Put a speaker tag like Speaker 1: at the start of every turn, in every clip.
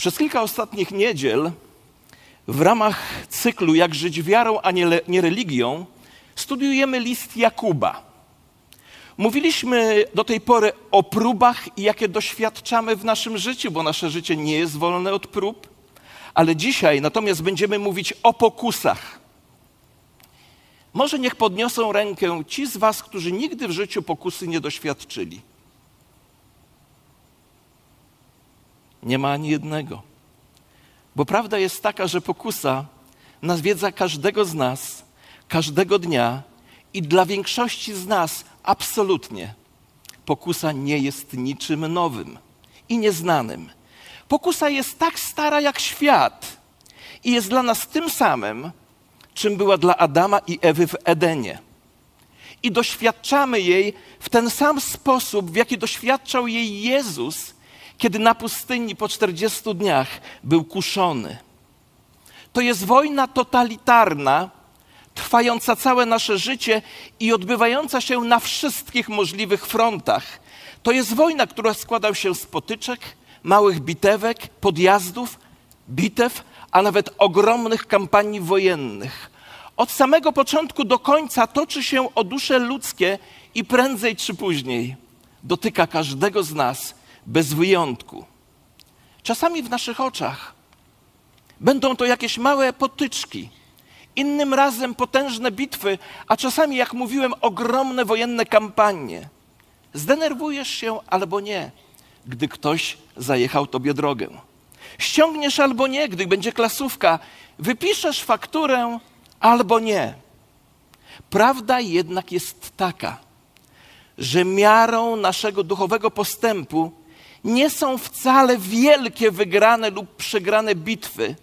Speaker 1: Przez kilka ostatnich niedziel w ramach cyklu Jak żyć wiarą, a nie, nie religią studiujemy list Jakuba. Mówiliśmy do tej pory o próbach, jakie doświadczamy w naszym życiu, bo nasze życie nie jest wolne od prób, ale dzisiaj natomiast będziemy mówić o pokusach. Może niech podniosą rękę ci z Was, którzy nigdy w życiu pokusy nie doświadczyli. Nie ma ani jednego. Bo prawda jest taka, że pokusa nawiedza każdego z nas, każdego dnia i dla większości z nas absolutnie pokusa nie jest niczym nowym i nieznanym. Pokusa jest tak stara jak świat i jest dla nas tym samym, czym była dla Adama i Ewy w Edenie. I doświadczamy jej w ten sam sposób, w jaki doświadczał jej Jezus, kiedy na pustyni po 40 dniach był kuszony. To jest wojna totalitarna, trwająca całe nasze życie i odbywająca się na wszystkich możliwych frontach. To jest wojna, która składa się z potyczek, małych bitewek, podjazdów, bitew, a nawet ogromnych kampanii wojennych. Od samego początku do końca toczy się o dusze ludzkie i prędzej czy później dotyka każdego z nas bez wyjątku. Czasami w naszych oczach będą to jakieś małe potyczki, innym razem potężne bitwy, a czasami, jak mówiłem, ogromne wojenne kampanie. Zdenerwujesz się albo nie, gdy ktoś zajechał tobie drogę. Ściągniesz albo nie, gdy będzie klasówka. Wypiszesz fakturę albo nie. Prawda jednak jest taka, że miarą naszego duchowego postępu nie są wcale wielkie wygrane lub przegrane bitwy,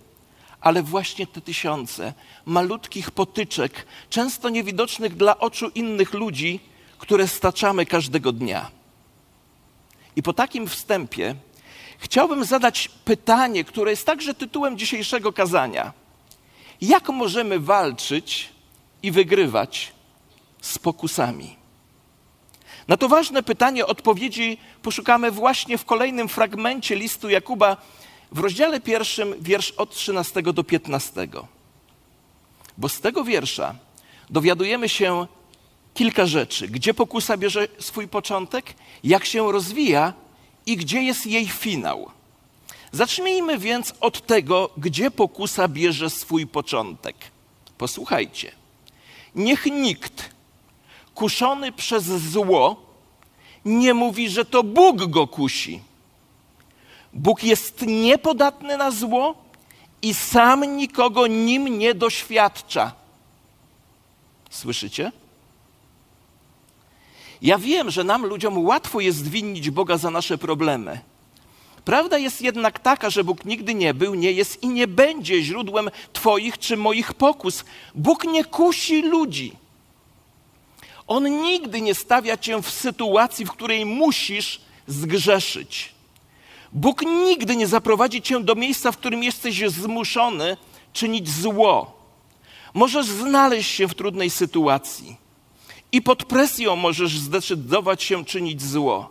Speaker 1: ale właśnie te tysiące malutkich potyczek, często niewidocznych dla oczu innych ludzi, które staczamy każdego dnia. I po takim wstępie chciałbym zadać pytanie, które jest także tytułem dzisiejszego kazania. Jak możemy walczyć i wygrywać z pokusami? Na to ważne pytanie odpowiedzi poszukamy właśnie w kolejnym fragmencie listu Jakuba w rozdziale pierwszym, wiersz od 13 do 15. Bo z tego wiersza dowiadujemy się kilka rzeczy. Gdzie pokusa bierze swój początek, jak się rozwija i gdzie jest jej finał. Zacznijmy więc od tego, gdzie pokusa bierze swój początek. Posłuchajcie. Niech nikt kuszony przez zło nie mówi, że to Bóg go kusi. Bóg jest niepodatny na zło i sam nikogo nim nie doświadcza. Słyszycie? Ja wiem, że nam ludziom łatwo jest winić Boga za nasze problemy. Prawda jest jednak taka, że Bóg nigdy nie był, nie jest i nie będzie źródłem Twoich czy moich pokus. Bóg nie kusi ludzi. On nigdy nie stawia cię w sytuacji, w której musisz zgrzeszyć. Bóg nigdy nie zaprowadzi cię do miejsca, w którym jesteś zmuszony czynić zło. Możesz znaleźć się w trudnej sytuacji i pod presją możesz zdecydować się czynić zło,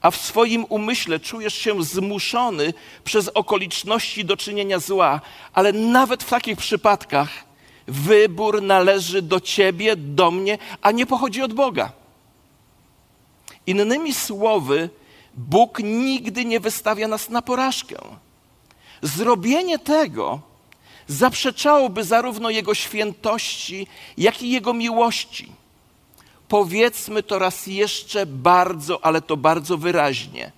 Speaker 1: a w swoim umyśle czujesz się zmuszony przez okoliczności do czynienia zła, ale nawet w takich przypadkach wybór należy do ciebie, do mnie, a nie pochodzi od Boga. Innymi słowy, Bóg nigdy nie wystawia nas na porażkę. Zrobienie tego zaprzeczałoby zarówno Jego świętości, jak i Jego miłości. Powiedzmy to raz jeszcze bardzo, ale to bardzo wyraźnie.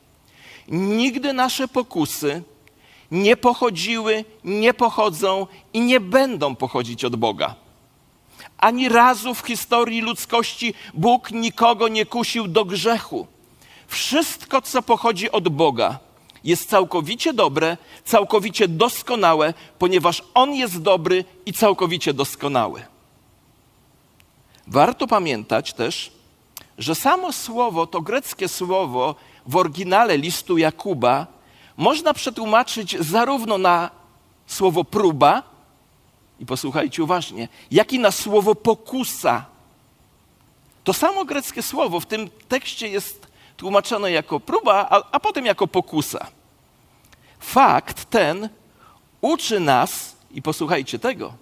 Speaker 1: Nigdy nasze pokusy nie pochodziły, nie pochodzą i nie będą pochodzić od Boga. Ani razu w historii ludzkości Bóg nikogo nie kusił do grzechu. Wszystko, co pochodzi od Boga, jest całkowicie dobre, całkowicie doskonałe, ponieważ On jest dobry i całkowicie doskonały. Warto pamiętać też, że samo słowo, to greckie słowo w oryginale listu Jakuba, można przetłumaczyć zarówno na słowo próba, i posłuchajcie uważnie, jak i na słowo pokusa. To samo greckie słowo w tym tekście jest tłumaczone jako próba, a, a potem jako pokusa. Fakt ten uczy nas, i posłuchajcie tego,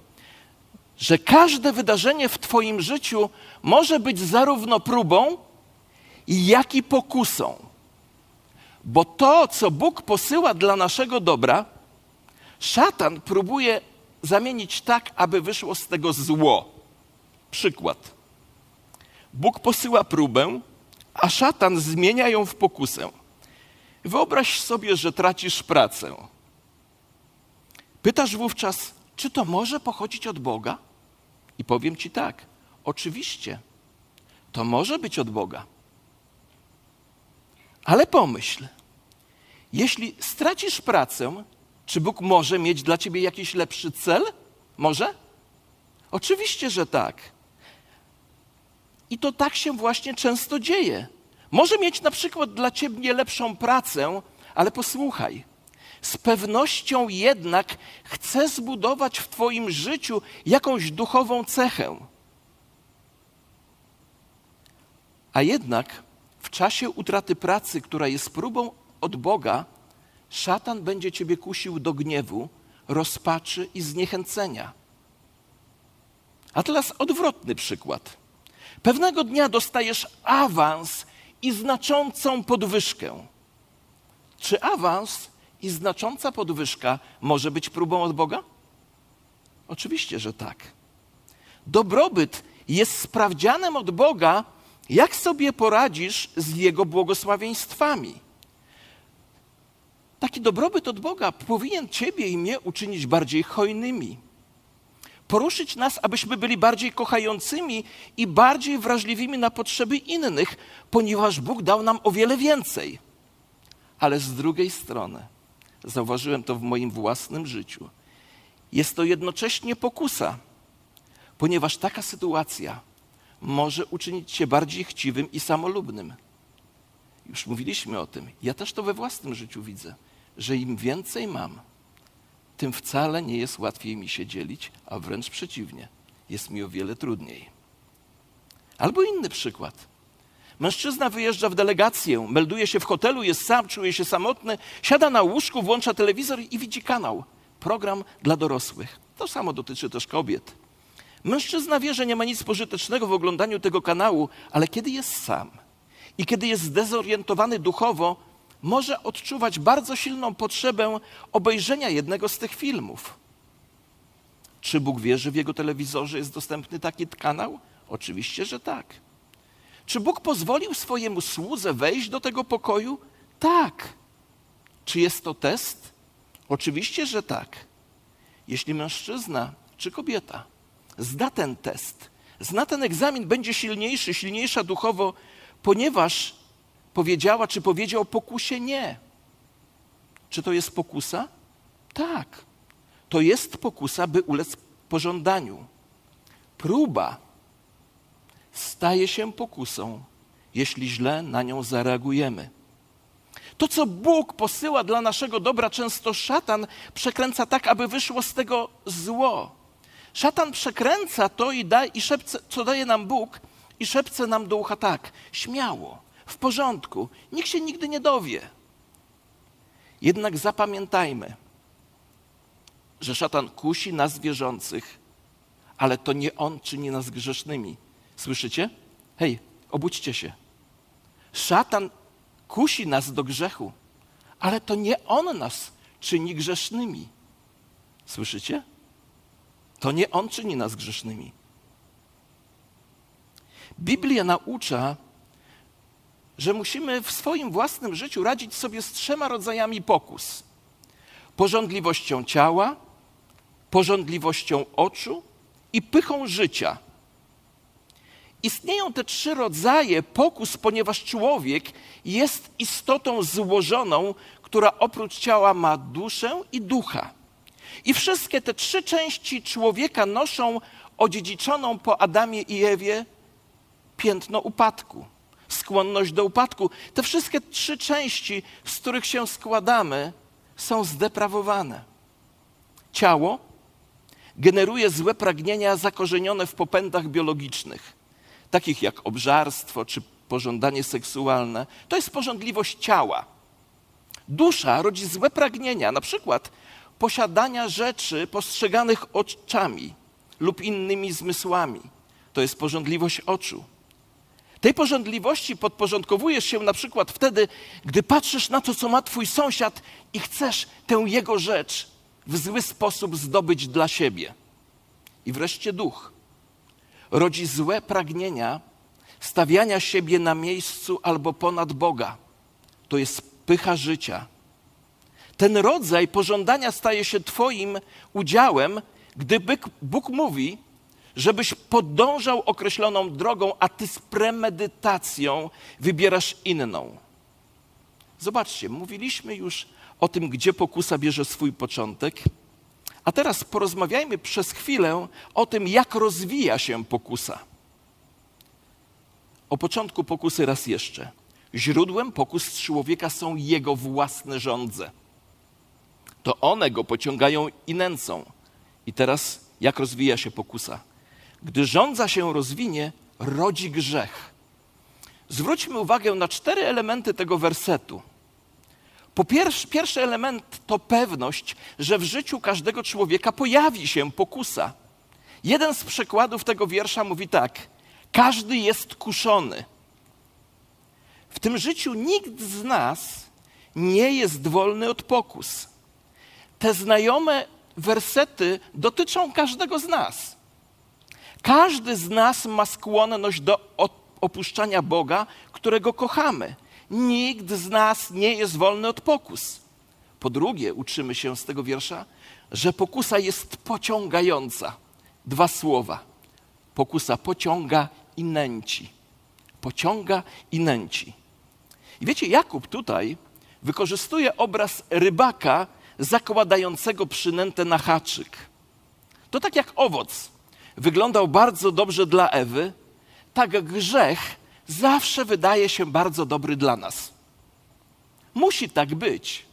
Speaker 1: że każde wydarzenie w Twoim życiu może być zarówno próbą, jak i pokusą. Bo to, co Bóg posyła dla naszego dobra, szatan próbuje zamienić tak, aby wyszło z tego zło. Przykład. Bóg posyła próbę, a szatan zmienia ją w pokusę. Wyobraź sobie, że tracisz pracę. Pytasz wówczas, czy to może pochodzić od Boga? I powiem ci tak, oczywiście, to może być od Boga. Ale pomyśl, jeśli stracisz pracę, czy Bóg może mieć dla ciebie jakiś lepszy cel? Może? Oczywiście, że tak. I to tak się właśnie często dzieje. Może mieć na przykład dla ciebie lepszą pracę, ale posłuchaj. Z pewnością jednak chce zbudować w Twoim życiu jakąś duchową cechę. A jednak czasie utraty pracy, która jest próbą od Boga, szatan będzie Ciebie kusił do gniewu, rozpaczy i zniechęcenia. A teraz odwrotny przykład. Pewnego dnia dostajesz awans i znaczącą podwyżkę. Czy awans i znacząca podwyżka może być próbą od Boga? Oczywiście, że tak. Dobrobyt jest sprawdzianem od Boga, jak sobie poradzisz z Jego błogosławieństwami. Taki dobrobyt od Boga powinien Ciebie i mnie uczynić bardziej hojnymi. Poruszyć nas, abyśmy byli bardziej kochającymi i bardziej wrażliwymi na potrzeby innych, ponieważ Bóg dał nam o wiele więcej. Ale z drugiej strony, zauważyłem to w moim własnym życiu, jest to jednocześnie pokusa, ponieważ taka sytuacja może uczynić cię bardziej chciwym i samolubnym. Już mówiliśmy o tym. Ja też to we własnym życiu widzę, że im więcej mam, tym wcale nie jest łatwiej mi się dzielić, a wręcz przeciwnie, jest mi o wiele trudniej. Albo inny przykład. Mężczyzna wyjeżdża w delegację, melduje się w hotelu, jest sam, czuje się samotny, siada na łóżku, włącza telewizor i widzi kanał, program dla dorosłych. To samo dotyczy też kobiet. Mężczyzna wie, że nie ma nic pożytecznego w oglądaniu tego kanału, ale kiedy jest sam i kiedy jest zdezorientowany duchowo, może odczuwać bardzo silną potrzebę obejrzenia jednego z tych filmów. Czy Bóg wie, że w jego telewizorze jest dostępny taki kanał? Oczywiście, że tak. Czy Bóg pozwolił swojemu słudze wejść do tego pokoju? Tak. Czy jest to test? Oczywiście, że tak. Jeśli mężczyzna czy kobieta zda ten test, zna ten egzamin, będzie silniejszy, silniejsza duchowo, ponieważ powiedziała, czy powiedział pokusie nie. Czy to jest pokusa? Tak. To jest pokusa, by ulec pożądaniu. Próba staje się pokusą, jeśli źle na nią zareagujemy. To, co Bóg posyła dla naszego dobra, często szatan przekręca tak, aby wyszło z tego zło. Szatan przekręca to i, da, i szepce, co daje nam Bóg, i szepce nam do ucha tak, śmiało, w porządku, nikt się nigdy nie dowie. Jednak zapamiętajmy, że szatan kusi nas wierzących, ale to nie on czyni nas grzesznymi. Słyszycie? Hej, obudźcie się. Szatan kusi nas do grzechu, ale to nie on nas czyni grzesznymi. Słyszycie? To nie on czyni nas grzesznymi. Biblia naucza, że musimy w swoim własnym życiu radzić sobie z trzema rodzajami pokus: porządliwością ciała, porządliwością oczu i pychą życia. Istnieją te trzy rodzaje pokus, ponieważ człowiek jest istotą złożoną, która oprócz ciała ma duszę i ducha. I wszystkie te trzy części człowieka noszą odziedziczoną po Adamie i Ewie piętno upadku, skłonność do upadku. Te wszystkie trzy części, z których się składamy, są zdeprawowane. Ciało generuje złe pragnienia zakorzenione w popędach biologicznych takich jak obżarstwo czy pożądanie seksualne, to jest porządliwość ciała. Dusza rodzi złe pragnienia, na przykład posiadania rzeczy postrzeganych oczami lub innymi zmysłami. To jest porządliwość oczu. Tej porządliwości podporządkowujesz się na przykład wtedy, gdy patrzysz na to, co ma twój sąsiad i chcesz tę jego rzecz w zły sposób zdobyć dla siebie. I wreszcie duch rodzi złe pragnienia stawiania siebie na miejscu albo ponad Boga. To jest pycha życia. Ten rodzaj pożądania staje się Twoim udziałem, gdy Bóg mówi, żebyś podążał określoną drogą, a Ty z premedytacją wybierasz inną. Zobaczcie, mówiliśmy już o tym, gdzie pokusa bierze swój początek. A teraz porozmawiajmy przez chwilę o tym, jak rozwija się pokusa. O początku pokusy raz jeszcze. Źródłem pokus człowieka są jego własne żądze. To one go pociągają i nęcą. I teraz jak rozwija się pokusa? Gdy żądza się rozwinie, rodzi grzech. Zwróćmy uwagę na cztery elementy tego wersetu. Po pierwszy, pierwszy element to pewność, że w życiu każdego człowieka pojawi się pokusa. Jeden z przykładów tego wiersza mówi tak: Każdy jest kuszony. W tym życiu nikt z nas nie jest wolny od pokus. Te znajome wersety dotyczą każdego z nas. Każdy z nas ma skłonność do opuszczania Boga, którego kochamy. Nikt z nas nie jest wolny od pokus. Po drugie, uczymy się z tego wiersza, że pokusa jest pociągająca. Dwa słowa. Pokusa pociąga i nęci. Pociąga i nęci. I wiecie, Jakub tutaj wykorzystuje obraz rybaka zakładającego przynętę na haczyk. To tak jak owoc wyglądał bardzo dobrze dla Ewy, tak grzech zawsze wydaje się bardzo dobry dla nas. Musi tak być,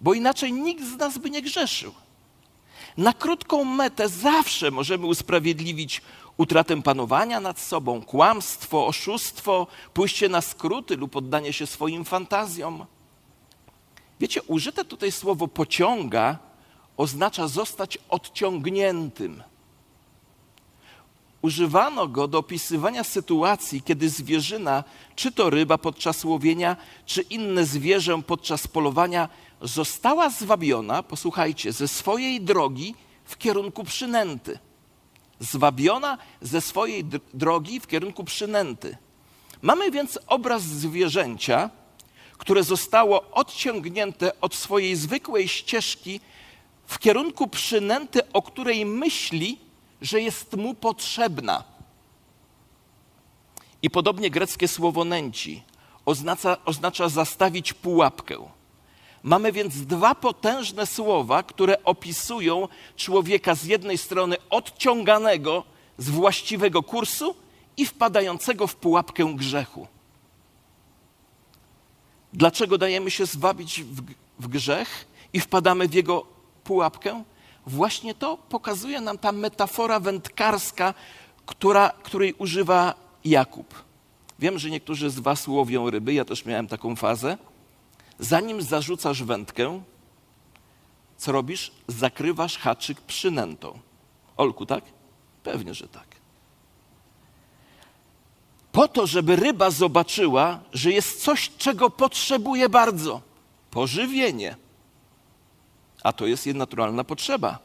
Speaker 1: bo inaczej nikt z nas by nie grzeszył. Na krótką metę zawsze możemy usprawiedliwić utratę panowania nad sobą, kłamstwo, oszustwo, pójście na skróty lub oddanie się swoim fantazjom. Wiecie, użyte tutaj słowo pociąga oznacza zostać odciągniętym. Używano go do opisywania sytuacji, kiedy zwierzyna, czy to ryba podczas łowienia, czy inne zwierzę podczas polowania, została zwabiona, posłuchajcie, ze swojej drogi w kierunku przynęty. Zwabiona ze swojej drogi w kierunku przynęty. Mamy więc obraz zwierzęcia, które zostało odciągnięte od swojej zwykłej ścieżki w kierunku przynęty, o której myśli, że jest mu potrzebna. I podobnie greckie słowo nęci oznacza, oznacza zastawić pułapkę. Mamy więc dwa potężne słowa, które opisują człowieka z jednej strony odciąganego z właściwego kursu i wpadającego w pułapkę grzechu. Dlaczego dajemy się zwabić w, w grzech i wpadamy w jego pułapkę? Właśnie to pokazuje nam ta metafora wędkarska, która, której używa Jakub. Wiem, że niektórzy z Was łowią ryby, ja też miałem taką fazę. Zanim zarzucasz wędkę, co robisz? Zakrywasz haczyk przynętą. Olku, tak? Pewnie, że tak. Po to, żeby ryba zobaczyła, że jest coś, czego potrzebuje bardzo pożywienie a to jest jej naturalna potrzeba.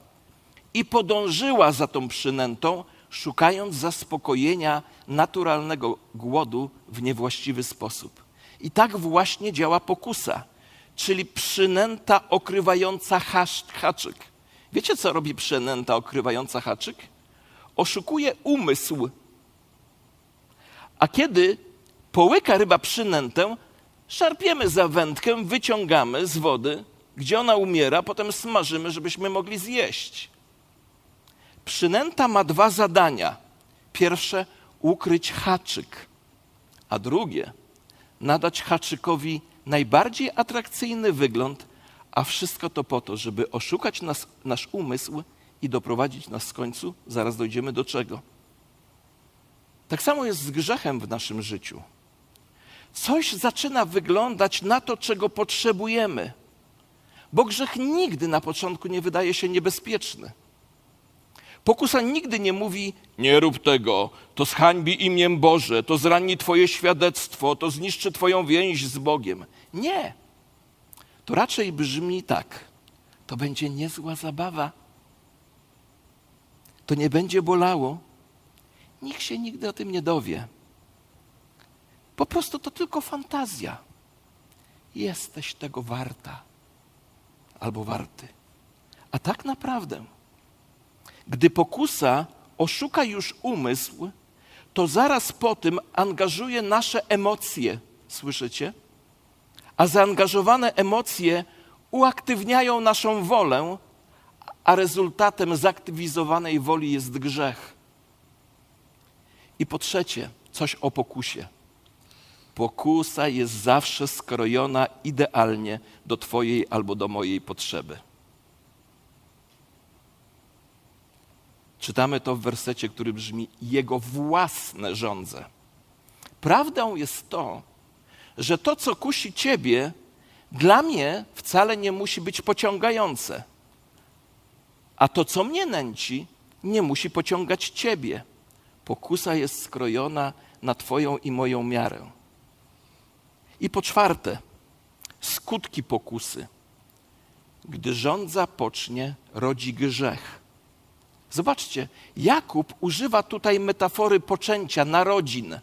Speaker 1: I podążyła za tą przynętą, szukając zaspokojenia naturalnego głodu w niewłaściwy sposób. I tak właśnie działa pokusa, czyli przynęta okrywająca haczyk. Wiecie, co robi przynęta okrywająca haczyk? Oszukuje umysł. A kiedy połyka ryba przynętę, szarpiemy za wędkę, wyciągamy z wody gdzie ona umiera, potem smażymy, żebyśmy mogli zjeść. Przynęta ma dwa zadania. Pierwsze, ukryć haczyk, a drugie, nadać haczykowi najbardziej atrakcyjny wygląd, a wszystko to po to, żeby oszukać nas, nasz umysł i doprowadzić nas w końcu, zaraz dojdziemy do czego. Tak samo jest z grzechem w naszym życiu. Coś zaczyna wyglądać na to, czego potrzebujemy Bo grzech nigdy na początku nie wydaje się niebezpieczny. Pokusa nigdy nie mówi: Nie rób tego, to zhańbi imię Boże, to zrani Twoje świadectwo, to zniszczy Twoją więź z Bogiem. Nie. To raczej brzmi tak: To będzie niezła zabawa. To nie będzie bolało. Nikt się nigdy o tym nie dowie. Po prostu to tylko fantazja. Jesteś tego warta albo warty. A tak naprawdę gdy pokusa oszuka już umysł, to zaraz po tym angażuje nasze emocje. Słyszycie? A zaangażowane emocje uaktywniają naszą wolę, a rezultatem zaktywizowanej woli jest grzech. I po trzecie, coś o pokusie. Pokusa jest zawsze skrojona idealnie do Twojej albo do mojej potrzeby. Czytamy to w wersecie, który brzmi: Jego własne żądze. Prawdą jest to, że to, co kusi ciebie, dla mnie wcale nie musi być pociągające. A to, co mnie nęci, nie musi pociągać ciebie. Pokusa jest skrojona na Twoją i moją miarę. I po czwarte, skutki pokusy. Gdy rządza pocznie, rodzi grzech. Zobaczcie, Jakub używa tutaj metafory poczęcia, narodzin.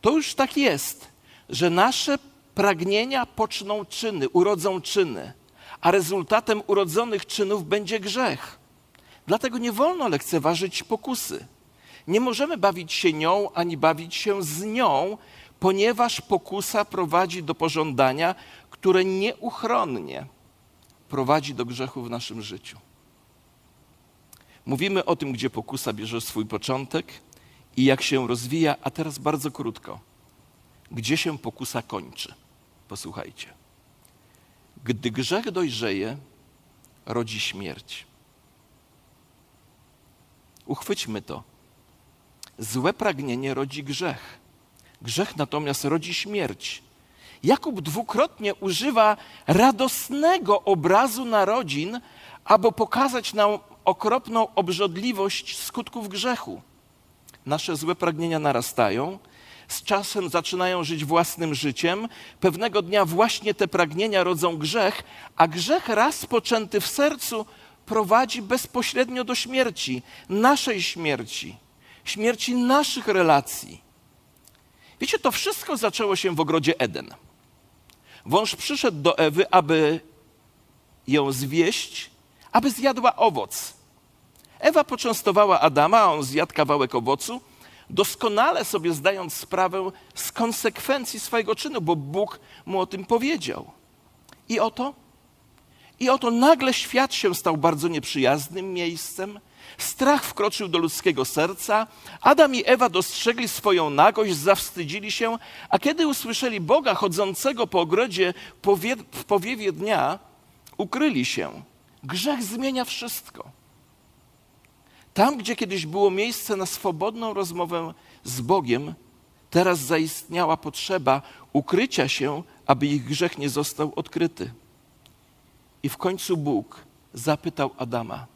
Speaker 1: To już tak jest, że nasze pragnienia poczną czyny, urodzą czyny, a rezultatem urodzonych czynów będzie grzech. Dlatego nie wolno lekceważyć pokusy. Nie możemy bawić się nią ani bawić się z nią, ponieważ pokusa prowadzi do pożądania, które nieuchronnie prowadzi do grzechu w naszym życiu. Mówimy o tym, gdzie pokusa bierze swój początek i jak się rozwija, a teraz bardzo krótko. Gdzie się pokusa kończy? Posłuchajcie. Gdy grzech dojrzeje, rodzi śmierć. Uchwyćmy to. Złe pragnienie rodzi grzech. Grzech natomiast rodzi śmierć. Jakub dwukrotnie używa radosnego obrazu narodzin, aby pokazać nam okropną obrzodliwość skutków grzechu. Nasze złe pragnienia narastają, z czasem zaczynają żyć własnym życiem. Pewnego dnia właśnie te pragnienia rodzą grzech, a grzech raz poczęty w sercu prowadzi bezpośrednio do śmierci, naszej śmierci, śmierci naszych relacji. Wiecie, to wszystko zaczęło się w ogrodzie Eden. Wąż przyszedł do Ewy, aby ją zwieść, aby zjadła owoc. Ewa poczęstowała Adama, a on zjadł kawałek owocu, doskonale sobie zdając sprawę z konsekwencji swojego czynu, bo Bóg mu o tym powiedział. I oto, i oto nagle świat się stał bardzo nieprzyjaznym miejscem. Strach wkroczył do ludzkiego serca. Adam i Ewa dostrzegli swoją nagość, zawstydzili się, a kiedy usłyszeli Boga chodzącego po ogrodzie w powiewie dnia, ukryli się. Grzech zmienia wszystko. Tam, gdzie kiedyś było miejsce na swobodną rozmowę z Bogiem, teraz zaistniała potrzeba ukrycia się, aby ich grzech nie został odkryty. I w końcu Bóg zapytał Adama: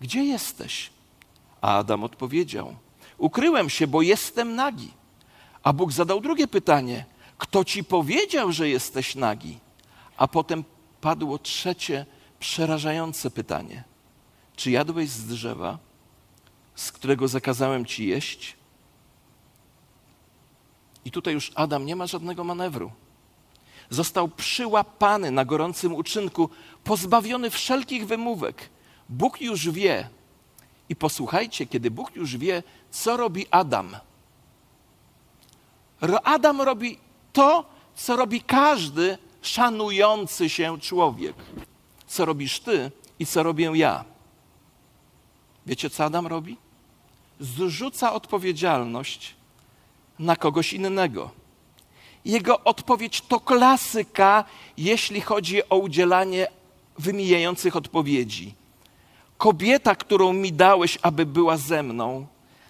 Speaker 1: Gdzie jesteś? A Adam odpowiedział: Ukryłem się, bo jestem nagi. A Bóg zadał drugie pytanie: Kto ci powiedział, że jesteś nagi? A potem padło trzecie, przerażające pytanie: czy jadłeś z drzewa, z którego zakazałem ci jeść? I tutaj już Adam nie ma żadnego manewru. Został przyłapany na gorącym uczynku, pozbawiony wszelkich wymówek. Bóg już wie. I posłuchajcie, kiedy Bóg już wie, co robi Adam. Adam robi to, co robi każdy szanujący się człowiek. Co robisz ty i co robię ja. Wiecie, co Adam robi? Zrzuca odpowiedzialność na kogoś innego. Jego odpowiedź to klasyka, jeśli chodzi o udzielanie wymijających odpowiedzi. Kobieta, którą mi dałeś, aby była ze mną,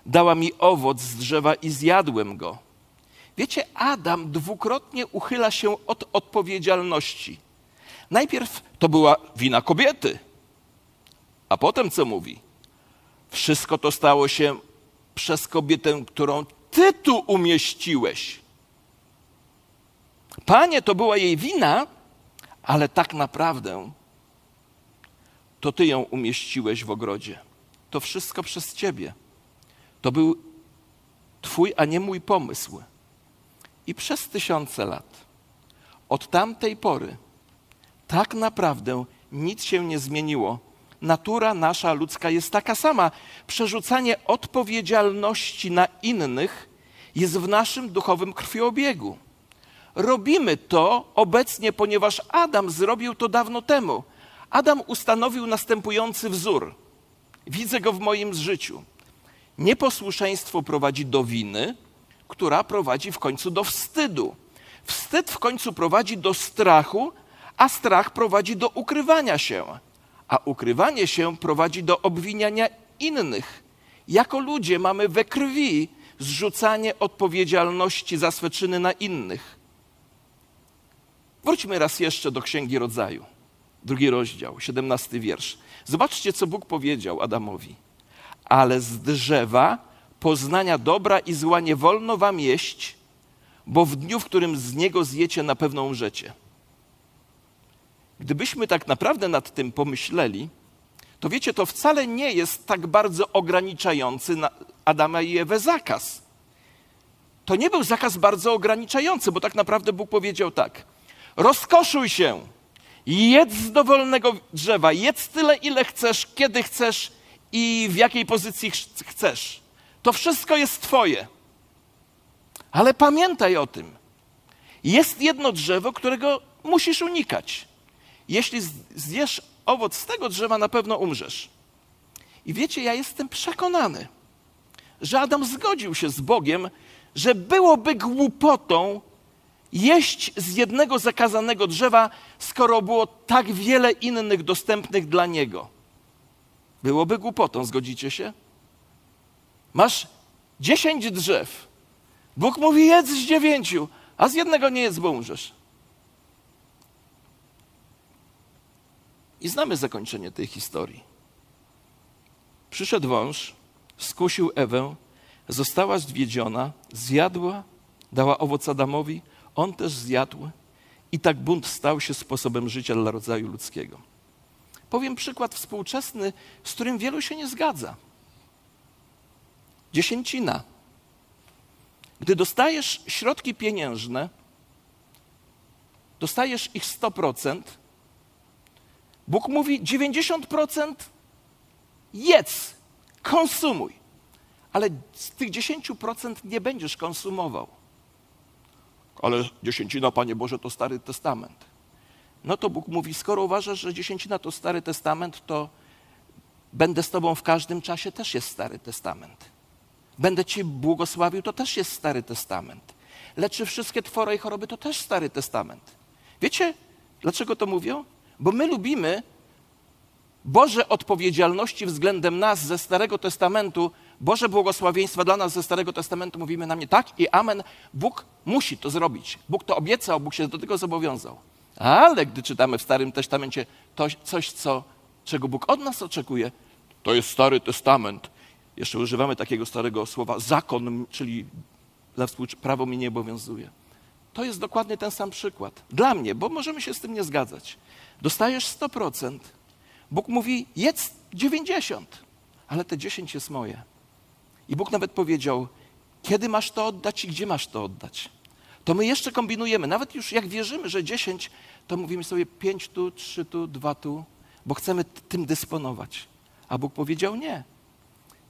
Speaker 1: dała mi owoc z drzewa i zjadłem go. Wiecie, Adam dwukrotnie uchyla się od odpowiedzialności. Najpierw to była wina kobiety, a potem co mówi? Wszystko to stało się przez kobietę, którą ty tu umieściłeś. Panie, to była jej wina, ale tak naprawdę to ty ją umieściłeś w ogrodzie. To wszystko przez ciebie. To był twój, a nie mój pomysł. I przez tysiące lat, od tamtej pory, tak naprawdę nic się nie zmieniło. Natura nasza ludzka jest taka sama. Przerzucanie odpowiedzialności na innych jest w naszym duchowym krwiobiegu. Robimy to obecnie, ponieważ Adam zrobił to dawno temu. Adam ustanowił następujący wzór. Widzę go w moim życiu. Nieposłuszeństwo prowadzi do winy, która prowadzi w końcu do wstydu. Wstyd w końcu prowadzi do strachu, a strach prowadzi do ukrywania się, a ukrywanie się prowadzi do obwiniania innych. Jako ludzie mamy we krwi zrzucanie odpowiedzialności za swe czyny na innych. Wróćmy raz jeszcze do Księgi Rodzaju, drugi rozdział, siedemnasty wiersz. Zobaczcie, co Bóg powiedział Adamowi. Ale z drzewa poznania dobra i zła nie wolno wam jeść, bo w dniu, w którym z niego zjecie, na pewno umrzecie. Gdybyśmy tak naprawdę nad tym pomyśleli, to wiecie, to wcale nie jest tak bardzo ograniczający Adama i Ewę zakaz. To nie był zakaz bardzo ograniczający, bo tak naprawdę Bóg powiedział tak: rozkoszuj się, jedz z dowolnego drzewa, jedz tyle, ile chcesz, kiedy chcesz i w jakiej pozycji chcesz. To wszystko jest Twoje. Ale pamiętaj o tym. Jest jedno drzewo, którego musisz unikać. Jeśli zjesz owoc z tego drzewa, na pewno umrzesz. I wiecie, ja jestem przekonany, że Adam zgodził się z Bogiem, że byłoby głupotą jeść z jednego zakazanego drzewa, skoro było tak wiele innych dostępnych dla niego. Byłoby głupotą, zgodzicie się? Masz dziesięć drzew. Bóg mówi, jedz z dziewięciu, a z jednego nie jedz, bo umrzesz. I znamy zakończenie tej historii. Przyszedł wąż, skusił Ewę, została zwiedziona, zjadła, dała owoc Adamowi, on też zjadł i tak bunt stał się sposobem życia dla rodzaju ludzkiego. Powiem przykład współczesny, z którym wielu się nie zgadza. Dziesięcina. Gdy dostajesz środki pieniężne, dostajesz ich 100%, Bóg mówi 90% jedz, konsumuj. Ale z tych 10% nie będziesz konsumował. Ale dziesięcina, Panie Boże, to Stary Testament. No to Bóg mówi, skoro uważasz, że dziesięcina to Stary Testament, to będę z Tobą w każdym czasie, też jest Stary Testament. Będę Ci błogosławił, to też jest Stary Testament. Leczy wszystkie Twoje choroby, to też Stary Testament. Wiecie, dlaczego to mówią? Bo my lubimy Boże odpowiedzialności względem nas ze Starego Testamentu, Boże błogosławieństwa dla nas ze Starego Testamentu, mówimy na mnie tak i amen. Bóg musi to zrobić. Bóg to obiecał, Bóg się do tego zobowiązał. Ale gdy czytamy w Starym Testamencie to, coś, co, czego Bóg od nas oczekuje, to jest Stary Testament. Jeszcze używamy takiego starego słowa zakon, czyli dla prawo mi nie obowiązuje. To jest dokładnie ten sam przykład. Dla mnie, bo możemy się z tym nie zgadzać. Dostajesz 100%. Bóg mówi, jedz 90, ale te 10 jest moje. I Bóg nawet powiedział, kiedy masz to oddać i gdzie masz to oddać. To my jeszcze kombinujemy. Nawet już jak wierzymy, że 10, to mówimy sobie 5 tu, 3 tu, 2 tu, bo chcemy tym dysponować. A Bóg powiedział nie.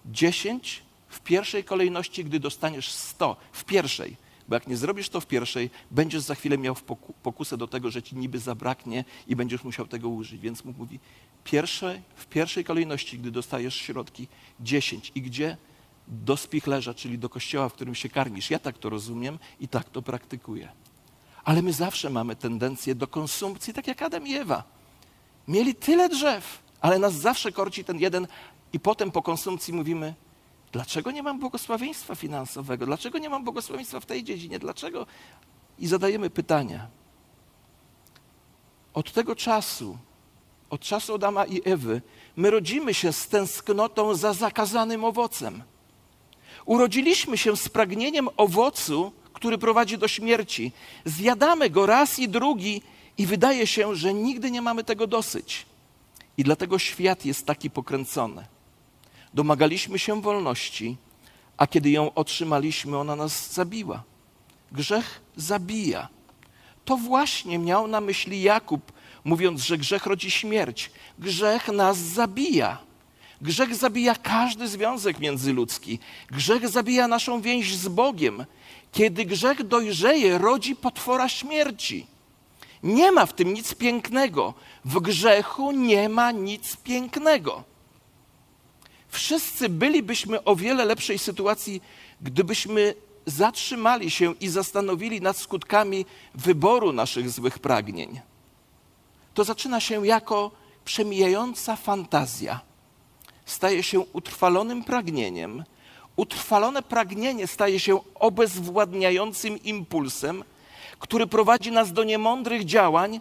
Speaker 1: 10 w pierwszej kolejności, gdy dostaniesz 100, w pierwszej bo jak nie zrobisz to w pierwszej, będziesz za chwilę miał pokusę do tego, że ci niby zabraknie i będziesz musiał tego użyć. Więc mówi, pierwsze, w pierwszej kolejności, gdy dostajesz środki, dziesięć. I gdzie? Do spichlerza, czyli do kościoła, w którym się karmisz. Ja tak to rozumiem i tak to praktykuję. Ale my zawsze mamy tendencję do konsumpcji, tak jak Adam i Ewa. Mieli tyle drzew, ale nas zawsze korci ten jeden i potem po konsumpcji mówimy, Dlaczego nie mam błogosławieństwa finansowego? Dlaczego nie mam błogosławieństwa w tej dziedzinie? Dlaczego? I zadajemy pytania. Od tego czasu, od czasu Adama i Ewy, my rodzimy się z tęsknotą za zakazanym owocem. Urodziliśmy się z pragnieniem owocu, który prowadzi do śmierci. Zjadamy go raz i drugi i wydaje się, że nigdy nie mamy tego dosyć. I dlatego świat jest taki pokręcony. Domagaliśmy się wolności, a kiedy ją otrzymaliśmy, ona nas zabiła. Grzech zabija. To właśnie miał na myśli Jakub, mówiąc, że grzech rodzi śmierć. Grzech nas zabija. Grzech zabija każdy związek międzyludzki. Grzech zabija naszą więź z Bogiem. Kiedy grzech dojrzeje, rodzi potwora śmierci. Nie ma w tym nic pięknego. W grzechu nie ma nic pięknego. Wszyscy bylibyśmy o wiele lepszej sytuacji, gdybyśmy zatrzymali się i zastanowili nad skutkami wyboru naszych złych pragnień. To zaczyna się jako przemijająca fantazja. Staje się utrwalonym pragnieniem. Utrwalone pragnienie staje się obezwładniającym impulsem, który prowadzi nas do niemądrych działań.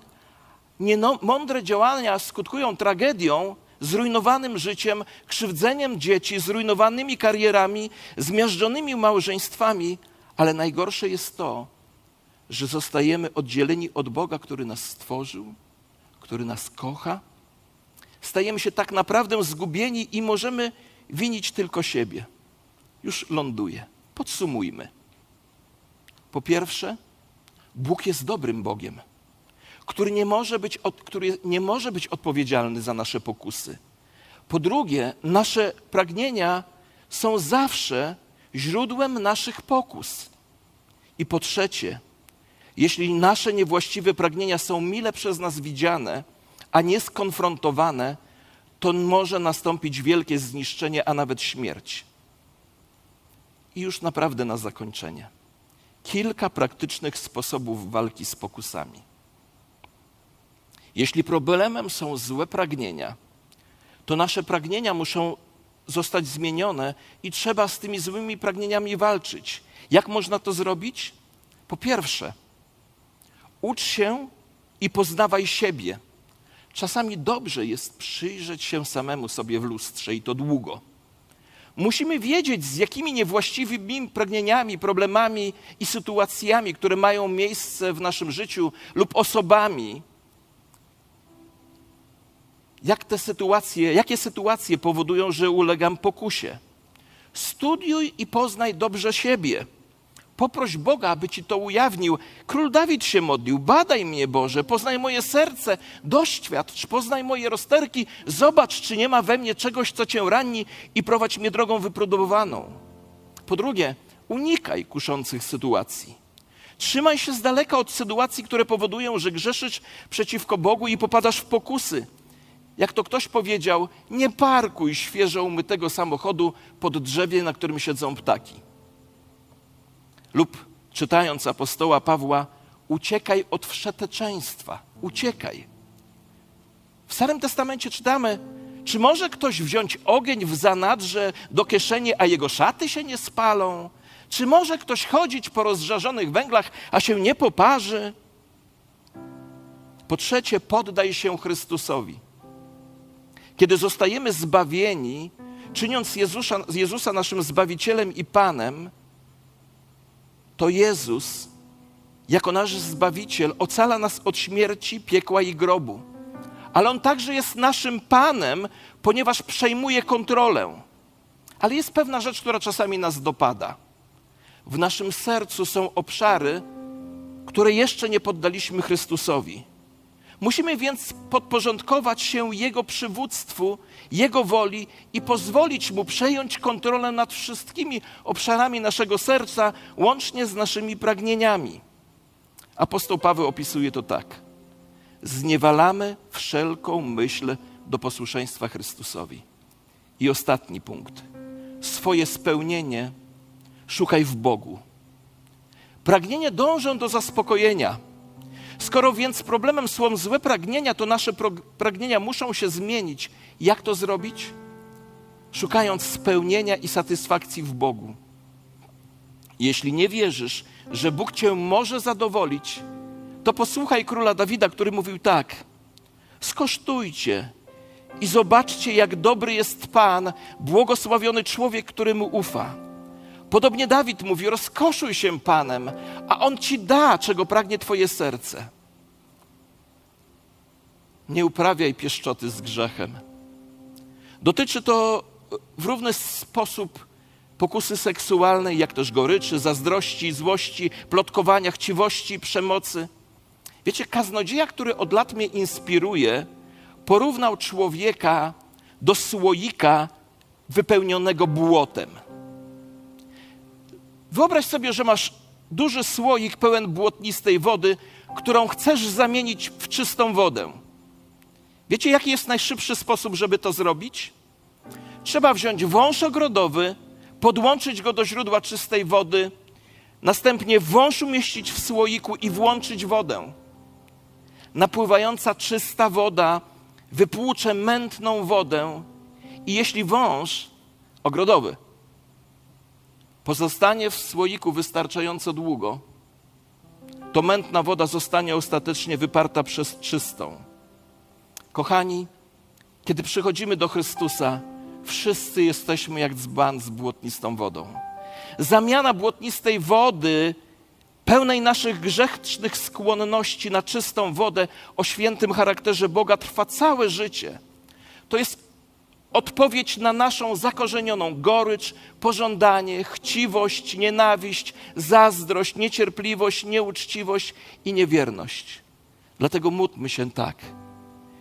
Speaker 1: Mądre działania skutkują tragedią, zrujnowanym życiem, krzywdzeniem dzieci, zrujnowanymi karierami, zmiażdżonymi małżeństwami, ale najgorsze jest to, że zostajemy oddzieleni od Boga, który nas stworzył, który nas kocha. Stajemy się tak naprawdę zgubieni i możemy winić tylko siebie. Już ląduję. Podsumujmy. Po pierwsze, Bóg jest dobrym Bogiem który nie może być, który nie może być odpowiedzialny za nasze pokusy. Po drugie, nasze pragnienia są zawsze źródłem naszych pokus. I po trzecie, jeśli nasze niewłaściwe pragnienia są mile przez nas widziane, a nie skonfrontowane, to może nastąpić wielkie zniszczenie, a nawet śmierć. I już naprawdę na zakończenie. Kilka praktycznych sposobów walki z pokusami. Jeśli problemem są złe pragnienia, to nasze pragnienia muszą zostać zmienione i trzeba z tymi złymi pragnieniami walczyć. Jak można to zrobić? Po pierwsze, ucz się i poznawaj siebie. Czasami dobrze jest przyjrzeć się samemu sobie w lustrze i to długo. Musimy wiedzieć, z jakimi niewłaściwymi pragnieniami, problemami i sytuacjami, które mają miejsce w naszym życiu lub osobami, jak te sytuacje, jakie sytuacje powodują, że ulegam pokusie. Studiuj i poznaj dobrze siebie. Poproś Boga, aby ci to ujawnił. Król Dawid się modlił: Badaj mnie, Boże, poznaj moje serce, doświadcz, poznaj moje rozterki, zobacz, czy nie ma we mnie czegoś, co cię rani i prowadź mnie drogą wypróbowaną. Po drugie, unikaj kuszących sytuacji. Trzymaj się z daleka od sytuacji, które powodują, że grzeszysz przeciwko Bogu i popadasz w pokusy jak to ktoś powiedział, nie parkuj świeżo umytego samochodu pod drzewie, na którym siedzą ptaki. Lub czytając apostoła Pawła, uciekaj od wszeteczeństwa, uciekaj. W Starym Testamencie czytamy, czy może ktoś wziąć ogień w zanadrze do kieszeni, a jego szaty się nie spalą? Czy może ktoś chodzić po rozżarzonych węglach, a się nie poparzy? Po trzecie, poddaj się Chrystusowi. Kiedy zostajemy zbawieni, czyniąc Jezusa, Jezusa naszym Zbawicielem i Panem, to Jezus, jako nasz Zbawiciel, ocala nas od śmierci, piekła i grobu. Ale On także jest naszym Panem, ponieważ przejmuje kontrolę. Ale jest pewna rzecz, która czasami nas dopada. W naszym sercu są obszary, które jeszcze nie poddaliśmy Chrystusowi. Musimy więc podporządkować się Jego przywództwu, Jego woli i pozwolić Mu przejąć kontrolę nad wszystkimi obszarami naszego serca, łącznie z naszymi pragnieniami. Apostoł Paweł opisuje to tak. Zniewalamy wszelką myśl do posłuszeństwa Chrystusowi. I ostatni punkt. Swoje spełnienie szukaj w Bogu. Pragnienia dążą do zaspokojenia Skoro więc problemem są złe pragnienia, to nasze pragnienia muszą się zmienić. Jak to zrobić? Szukając spełnienia i satysfakcji w Bogu. Jeśli nie wierzysz, że Bóg Cię może zadowolić, to posłuchaj króla Dawida, który mówił tak: Skosztujcie i zobaczcie, jak dobry jest Pan, błogosławiony człowiek, któremu ufa. Podobnie Dawid mówi: Rozkoszuj się Panem, a On ci da, czego pragnie Twoje serce. Nie uprawiaj pieszczoty z grzechem. Dotyczy to w równy sposób pokusy seksualnej, jak też goryczy, zazdrości, złości, plotkowania, chciwości, przemocy. Wiecie, kaznodzieja, który od lat mnie inspiruje, porównał człowieka do słoika wypełnionego błotem. Wyobraź sobie, że masz duży słoik pełen błotnistej wody, którą chcesz zamienić w czystą wodę. Wiecie, jaki jest najszybszy sposób, żeby to zrobić? Trzeba wziąć wąż ogrodowy, podłączyć go do źródła czystej wody, następnie wąż umieścić w słoiku i włączyć wodę. Napływająca czysta woda wypłucze mętną wodę i jeśli wąż ogrodowy pozostanie w słoiku wystarczająco długo, to mętna woda zostanie ostatecznie wyparta przez czystą. Kochani, kiedy przychodzimy do Chrystusa, wszyscy jesteśmy jak dzban z błotnistą wodą. Zamiana błotnistej wody, pełnej naszych grzesznych skłonności na czystą wodę o świętym charakterze Boga, trwa całe życie. To jest odpowiedź na naszą zakorzenioną gorycz, pożądanie, chciwość, nienawiść, zazdrość, niecierpliwość, nieuczciwość i niewierność. Dlatego módlmy się tak.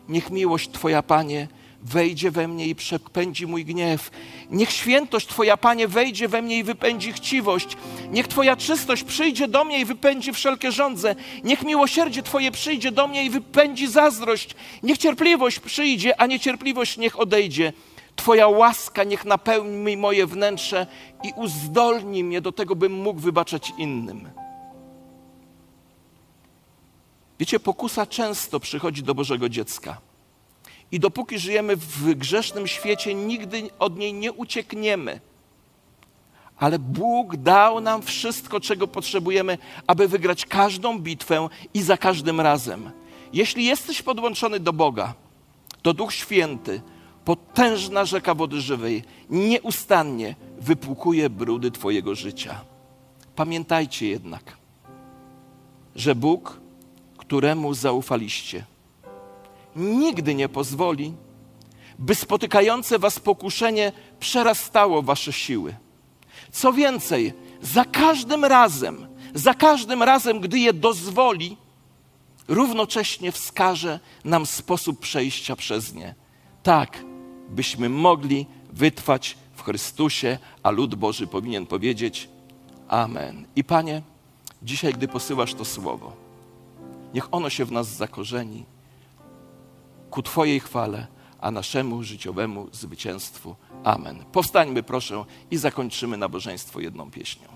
Speaker 1: Niech miłość Twoja, Panie, wejdzie we mnie i przepędzi mój gniew. Niech świętość Twoja, Panie, wejdzie we mnie i wypędzi chciwość. Niech Twoja czystość przyjdzie do mnie i wypędzi wszelkie żądze. Niech miłosierdzie Twoje przyjdzie do mnie i wypędzi zazdrość. Niech cierpliwość przyjdzie, a niecierpliwość niech odejdzie. Twoja łaska niech napełni moje wnętrze i uzdolni mnie do tego, bym mógł wybaczać innym. Wiecie, pokusa często przychodzi do Bożego dziecka. I dopóki żyjemy w grzesznym świecie, nigdy od niej nie uciekniemy. Ale Bóg dał nam wszystko, czego potrzebujemy, aby wygrać każdą bitwę i za każdym razem. Jeśli jesteś podłączony do Boga, to Duch Święty, potężna rzeka wody żywej, nieustannie wypłukuje brudy Twojego życia. Pamiętajcie jednak, że Bóg, któremu zaufaliście, nigdy nie pozwoli, by spotykające was pokuszenie przerastało wasze siły. Co więcej, za każdym razem, za każdym razem, gdy je dozwoli, równocześnie wskaże nam sposób przejścia przez nie. Tak, byśmy mogli wytrwać w Chrystusie, a lud Boży powinien powiedzieć Amen. I Panie, dzisiaj, gdy posyłasz to słowo, niech ono się w nas zakorzeni ku Twojej chwale, a naszemu życiowemu zwycięstwu. Amen. Powstańmy proszę i zakończymy nabożeństwo jedną pieśnią.